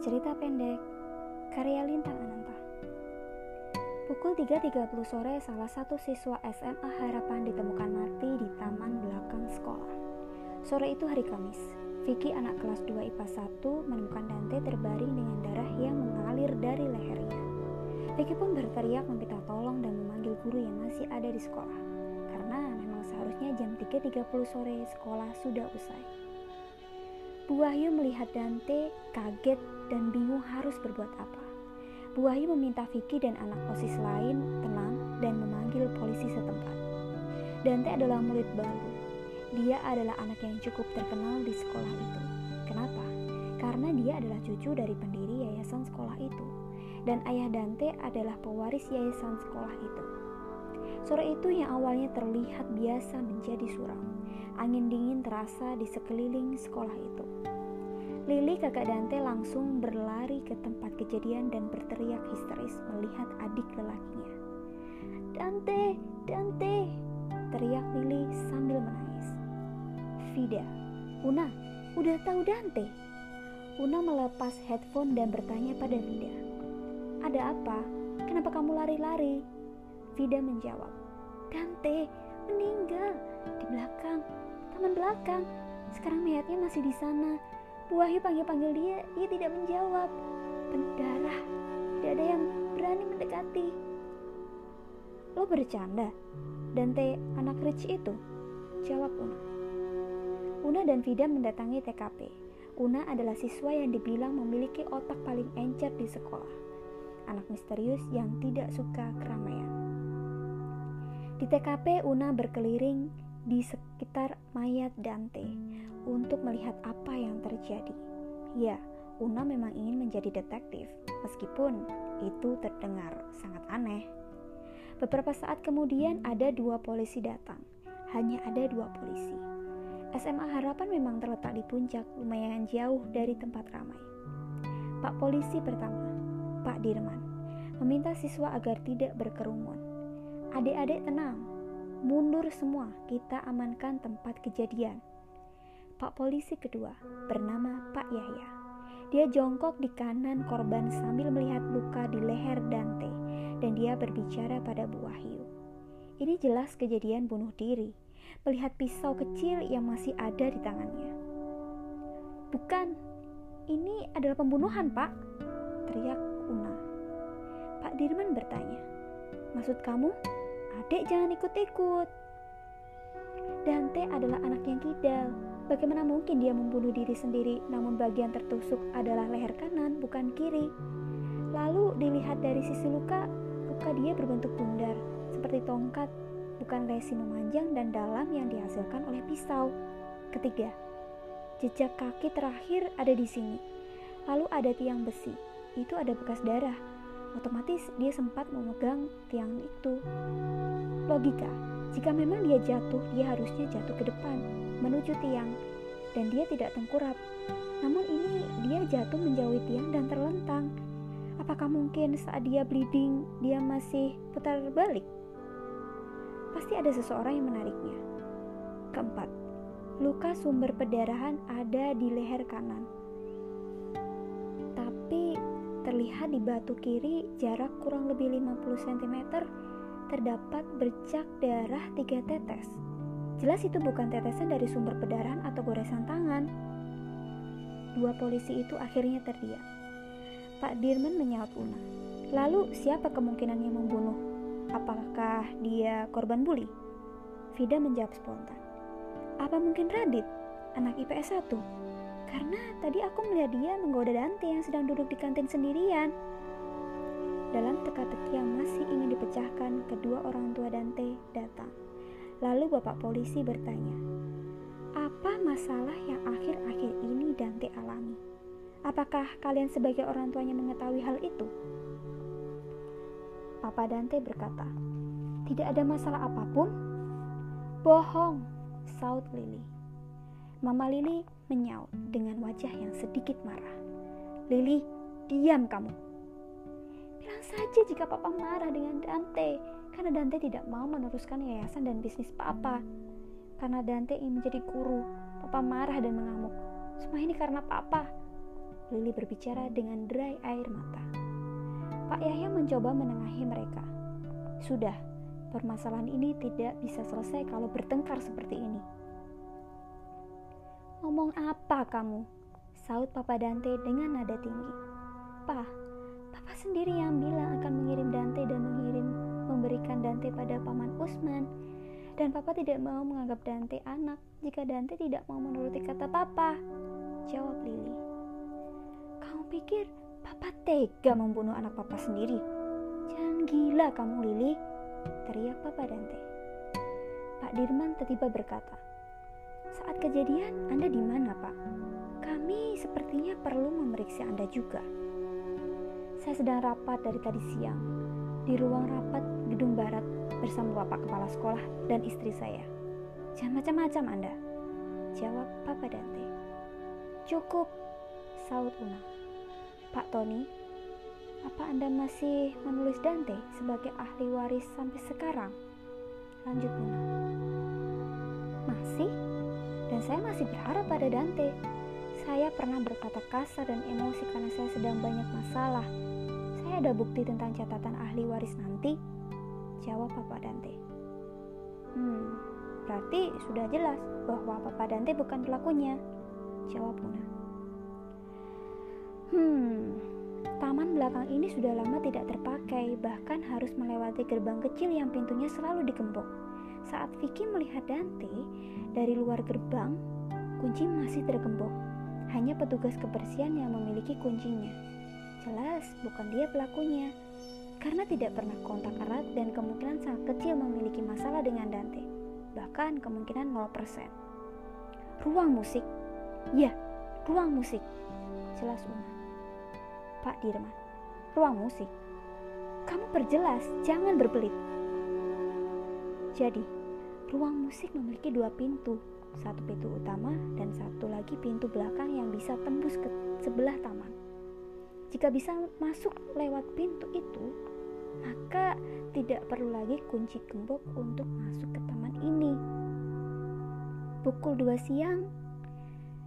Cerita pendek karya Lintang Ananta. Pukul 3.30 sore, salah satu siswa SMA Harapan ditemukan mati di taman belakang sekolah. Sore itu hari Kamis. Vicky anak kelas 2 IPA 1 menemukan Dante terbaring dengan darah yang mengalir dari lehernya. Vicky pun berteriak meminta tolong dan memanggil guru yang masih ada di sekolah. Karena memang seharusnya jam 3.30 sore sekolah sudah usai. Bu Wahyu melihat Dante kaget dan bingung harus berbuat apa. Bu Wahyu meminta Vicky dan anak OSIS lain tenang dan memanggil polisi setempat. Dante adalah murid baru. Dia adalah anak yang cukup terkenal di sekolah itu. Kenapa? Karena dia adalah cucu dari pendiri yayasan sekolah itu. Dan ayah Dante adalah pewaris yayasan sekolah itu. Sore itu yang awalnya terlihat biasa menjadi suram Angin dingin terasa di sekeliling sekolah itu. Lili kakak Dante langsung berlari ke tempat kejadian dan berteriak histeris melihat adik lelakinya. Dante, Dante, teriak Lili sambil menangis. Vida, Una, udah tahu Dante? Una melepas headphone dan bertanya pada Vida. Ada apa? Kenapa kamu lari-lari? Vida menjawab, Dante meninggal di belakang taman belakang. Sekarang mayatnya masih di sana. Wahyu panggil-panggil dia, dia tidak menjawab. Pendarah, tidak ada yang berani mendekati. Lo bercanda? Dante anak Rich itu? Jawab Una. Una dan Vida mendatangi TKP. Una adalah siswa yang dibilang memiliki otak paling encer di sekolah. Anak misterius yang tidak suka keramaian. Di TKP, Una berkeliling di sekitar mayat Dante untuk melihat apa yang terjadi. Ya, Una memang ingin menjadi detektif, meskipun itu terdengar sangat aneh. Beberapa saat kemudian ada dua polisi datang. Hanya ada dua polisi. SMA Harapan memang terletak di puncak, lumayan jauh dari tempat ramai. Pak polisi pertama, Pak Dirman, meminta siswa agar tidak berkerumun. Adik-adik tenang, Mundur semua, kita amankan tempat kejadian. Pak polisi kedua bernama Pak Yahya. Dia jongkok di kanan korban sambil melihat luka di leher Dante dan dia berbicara pada Bu Wahyu. Ini jelas kejadian bunuh diri. Melihat pisau kecil yang masih ada di tangannya. Bukan, ini adalah pembunuhan, Pak. Teriak Una. Pak Dirman bertanya, Maksud kamu Adik jangan ikut-ikut. Dante adalah anak yang kidal. Bagaimana mungkin dia membunuh diri sendiri namun bagian tertusuk adalah leher kanan bukan kiri? Lalu dilihat dari sisi luka, luka dia berbentuk bundar seperti tongkat, bukan lesi memanjang dan dalam yang dihasilkan oleh pisau. Ketiga, jejak kaki terakhir ada di sini. Lalu ada tiang besi, itu ada bekas darah otomatis dia sempat memegang tiang itu. Logika, jika memang dia jatuh, dia harusnya jatuh ke depan, menuju tiang, dan dia tidak tengkurap. Namun ini dia jatuh menjauhi tiang dan terlentang. Apakah mungkin saat dia bleeding, dia masih putar balik? Pasti ada seseorang yang menariknya. Keempat, luka sumber pendarahan ada di leher kanan Terlihat di batu kiri jarak kurang lebih 50 cm terdapat bercak darah tiga tetes. Jelas itu bukan tetesan dari sumber pendarahan atau goresan tangan. Dua polisi itu akhirnya terdiam. Pak Dirman menyaut Una. Lalu siapa kemungkinan yang membunuh? Apakah dia korban bully? Vida menjawab spontan. Apa mungkin Radit, anak IPS 1? Karena tadi aku melihat dia menggoda Dante yang sedang duduk di kantin sendirian. Dalam teka-teki yang masih ingin dipecahkan, kedua orang tua Dante datang. Lalu bapak polisi bertanya, apa masalah yang akhir-akhir ini Dante alami? Apakah kalian sebagai orang tuanya mengetahui hal itu? Papa Dante berkata, tidak ada masalah apa pun. Bohong, saut Lily. Mama Lili menyaut dengan wajah yang sedikit marah. Lili, diam kamu. Bilang saja jika papa marah dengan Dante, karena Dante tidak mau meneruskan yayasan dan bisnis papa. Karena Dante ingin menjadi guru, papa marah dan mengamuk. Semua ini karena papa. Lili berbicara dengan derai air mata. Pak Yahya mencoba menengahi mereka. Sudah, permasalahan ini tidak bisa selesai kalau bertengkar seperti ini. Ngomong apa kamu? Saut Papa Dante dengan nada tinggi. Pa, Papa sendiri yang bilang akan mengirim Dante dan mengirim memberikan Dante pada Paman Usman. Dan Papa tidak mau menganggap Dante anak jika Dante tidak mau menuruti kata Papa. Jawab Lily. Kamu pikir Papa tega membunuh anak Papa sendiri? Jangan gila kamu Lily, teriak Papa Dante. Pak Dirman tiba-tiba berkata, saat kejadian Anda di mana Pak? Kami sepertinya perlu memeriksa Anda juga. Saya sedang rapat dari tadi siang di ruang rapat gedung barat bersama Bapak Kepala Sekolah dan istri saya. Jangan macam-macam Anda, jawab Papa Dante. Cukup, saut Una. Pak Tony, apa Anda masih menulis Dante sebagai ahli waris sampai sekarang? Lanjut Una. Masih? Dan saya masih berharap pada Dante. Saya pernah berkata kasar dan emosi karena saya sedang banyak masalah ada bukti tentang catatan ahli waris nanti? Jawab Papa Dante. Hmm, berarti sudah jelas bahwa Papa Dante bukan pelakunya. Jawab Luna. Hmm, taman belakang ini sudah lama tidak terpakai, bahkan harus melewati gerbang kecil yang pintunya selalu dikembok. Saat Vicky melihat Dante dari luar gerbang, kunci masih tergembok. Hanya petugas kebersihan yang memiliki kuncinya. Jelas bukan dia pelakunya, karena tidak pernah kontak erat dan kemungkinan sangat kecil memiliki masalah dengan Dante, bahkan kemungkinan 0%. Ruang musik? Ya, ruang musik. Jelas Una. Pak Dirman, ruang musik? Kamu perjelas, jangan berbelit. Jadi, ruang musik memiliki dua pintu, satu pintu utama dan satu lagi pintu belakang yang bisa tembus ke sebelah taman. Jika bisa masuk lewat pintu itu, maka tidak perlu lagi kunci gembok untuk masuk ke taman ini. Pukul 2 siang,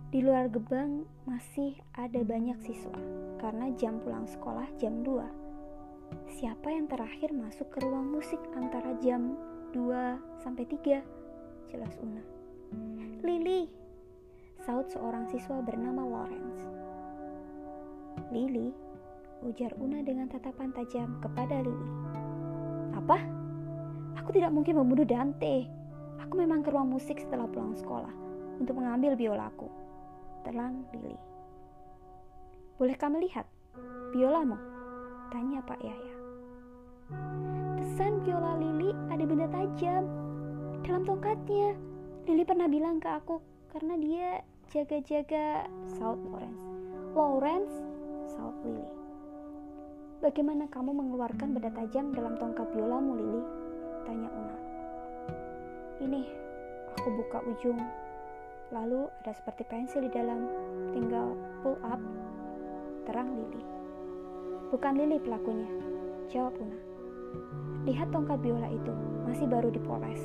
di luar gebang masih ada banyak siswa karena jam pulang sekolah jam 2. Siapa yang terakhir masuk ke ruang musik antara jam 2 sampai 3? Jelas Una. Lily, saut seorang siswa bernama Lawrence. Lily, ujar Una dengan tatapan tajam kepada Lily. Apa? Aku tidak mungkin membunuh Dante. Aku memang ke ruang musik setelah pulang sekolah untuk mengambil biolaku. Terang Lily. Bolehkah melihat biolamu? Tanya Pak Yahya. Pesan biola Lily ada benda tajam dalam tongkatnya. Lily pernah bilang ke aku karena dia jaga-jaga South Lawrence. Lawrence saut Lily. Bagaimana kamu mengeluarkan benda tajam dalam tongkat biolamu, Lily? Tanya Una. Ini, aku buka ujung. Lalu ada seperti pensil di dalam. Tinggal pull up. Terang Lily. Bukan Lily pelakunya. Jawab Una. Lihat tongkat biola itu, masih baru dipoles.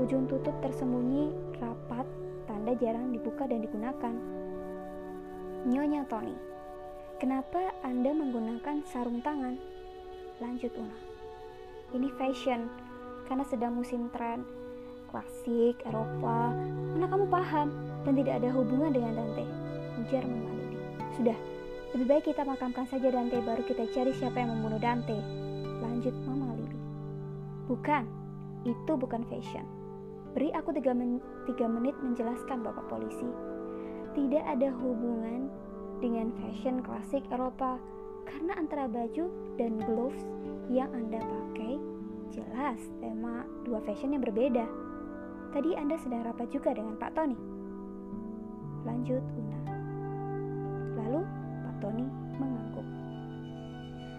Ujung tutup tersembunyi rapat, tanda jarang dibuka dan digunakan. Nyonya Tony, Kenapa Anda menggunakan sarung tangan? Lanjut Una. Ini fashion, karena sedang musim tren klasik, Eropa. Mana kamu paham dan tidak ada hubungan dengan Dante? Ujar Mama Lili. Sudah, lebih baik kita makamkan saja Dante baru kita cari siapa yang membunuh Dante. Lanjut Mama Lili. Bukan, itu bukan fashion. Beri aku tiga, men tiga menit menjelaskan Bapak Polisi. Tidak ada hubungan dengan fashion klasik Eropa karena antara baju dan gloves yang Anda pakai jelas tema dua fashion yang berbeda. Tadi Anda sedang rapat juga dengan Pak Tony. Lanjut Una. Lalu Pak Tony mengangguk.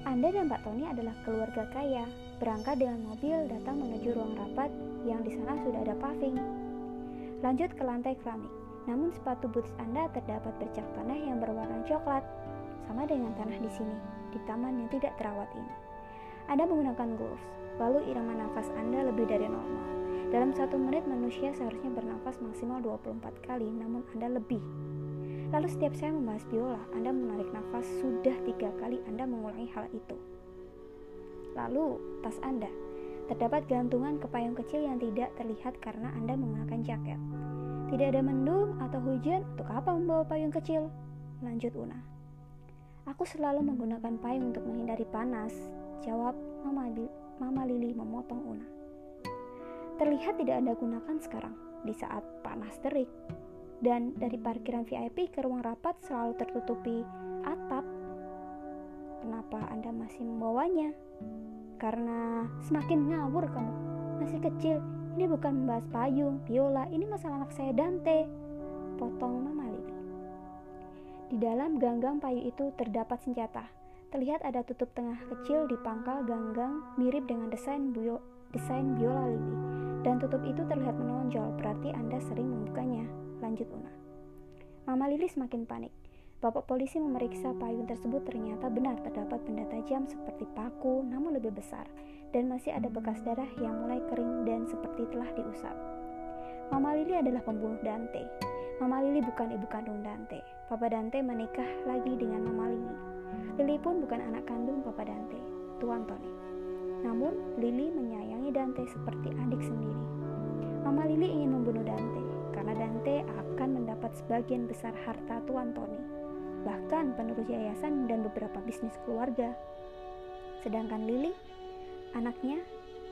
Anda dan Pak Tony adalah keluarga kaya, berangkat dengan mobil datang menuju ruang rapat yang di sana sudah ada paving. Lanjut ke lantai keramik. Namun sepatu boots Anda terdapat bercak tanah yang berwarna coklat, sama dengan tanah di sini, di taman yang tidak terawat ini. Anda menggunakan gloves, lalu irama nafas Anda lebih dari normal. Dalam satu menit manusia seharusnya bernafas maksimal 24 kali, namun Anda lebih. Lalu setiap saya membahas biola, Anda menarik nafas sudah tiga kali Anda mengulangi hal itu. Lalu, tas Anda. Terdapat gantungan ke payung kecil yang tidak terlihat karena Anda menggunakan jaket. Tidak ada mendung atau hujan, untuk apa membawa payung kecil? Lanjut Una. Aku selalu menggunakan payung untuk menghindari panas, jawab Mama, Mama Lili memotong Una. Terlihat tidak Anda gunakan sekarang, di saat panas terik, dan dari parkiran VIP ke ruang rapat selalu tertutupi atap. Kenapa Anda masih membawanya? Karena semakin ngawur kamu. Masih kecil, ini bukan membahas payung, biola, ini masalah anak saya Dante. Potong Mama Lili. Di dalam ganggang payung itu terdapat senjata. Terlihat ada tutup tengah kecil di pangkal ganggang mirip dengan desain bio, desain biola Lili. Dan tutup itu terlihat menonjol, berarti Anda sering membukanya. Lanjut Una. Mama Lili semakin panik. Bapak polisi memeriksa payung tersebut ternyata benar terdapat benda tajam seperti paku namun lebih besar dan masih ada bekas darah yang mulai kering dan seperti telah diusap. Mama Lili adalah pembunuh Dante. Mama Lili bukan ibu kandung Dante. Papa Dante menikah lagi dengan Mama Lili. Lili pun bukan anak kandung Papa Dante, Tuan Tony. Namun, Lili menyayangi Dante seperti adik sendiri. Mama Lili ingin membunuh Dante, karena Dante akan mendapat sebagian besar harta Tuan Tony, bahkan penerus yayasan dan beberapa bisnis keluarga. Sedangkan Lily, anaknya,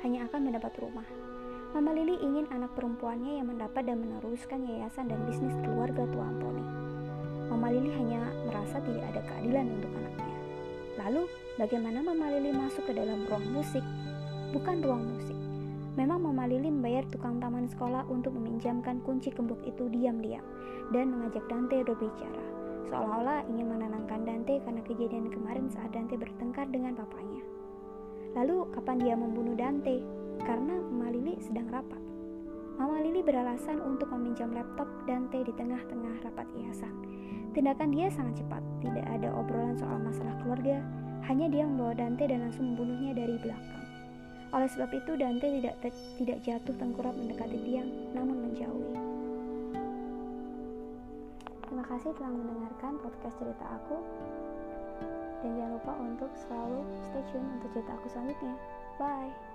hanya akan mendapat rumah. Mama Lily ingin anak perempuannya yang mendapat dan meneruskan yayasan dan bisnis keluarga Tuan Tony. Mama Lily hanya merasa tidak ada keadilan untuk anaknya. Lalu, bagaimana Mama Lily masuk ke dalam ruang musik? Bukan ruang musik, Memang Mama Lili membayar tukang taman sekolah untuk meminjamkan kunci gembok itu diam-diam dan mengajak Dante berbicara, seolah-olah ingin menenangkan Dante karena kejadian kemarin saat Dante bertengkar dengan papanya. Lalu, kapan dia membunuh Dante? Karena Mama Lili sedang rapat. Mama Lili beralasan untuk meminjam laptop Dante di tengah-tengah rapat yayasan. Tindakan dia sangat cepat, tidak ada obrolan soal masalah keluarga, hanya dia membawa Dante dan langsung membunuhnya dari belakang. Oleh sebab itu Dante tidak tidak jatuh tengkurap mendekati tiang, namun menjauhi. Terima kasih telah mendengarkan podcast cerita aku. Dan jangan lupa untuk selalu stay tune untuk cerita aku selanjutnya. Bye.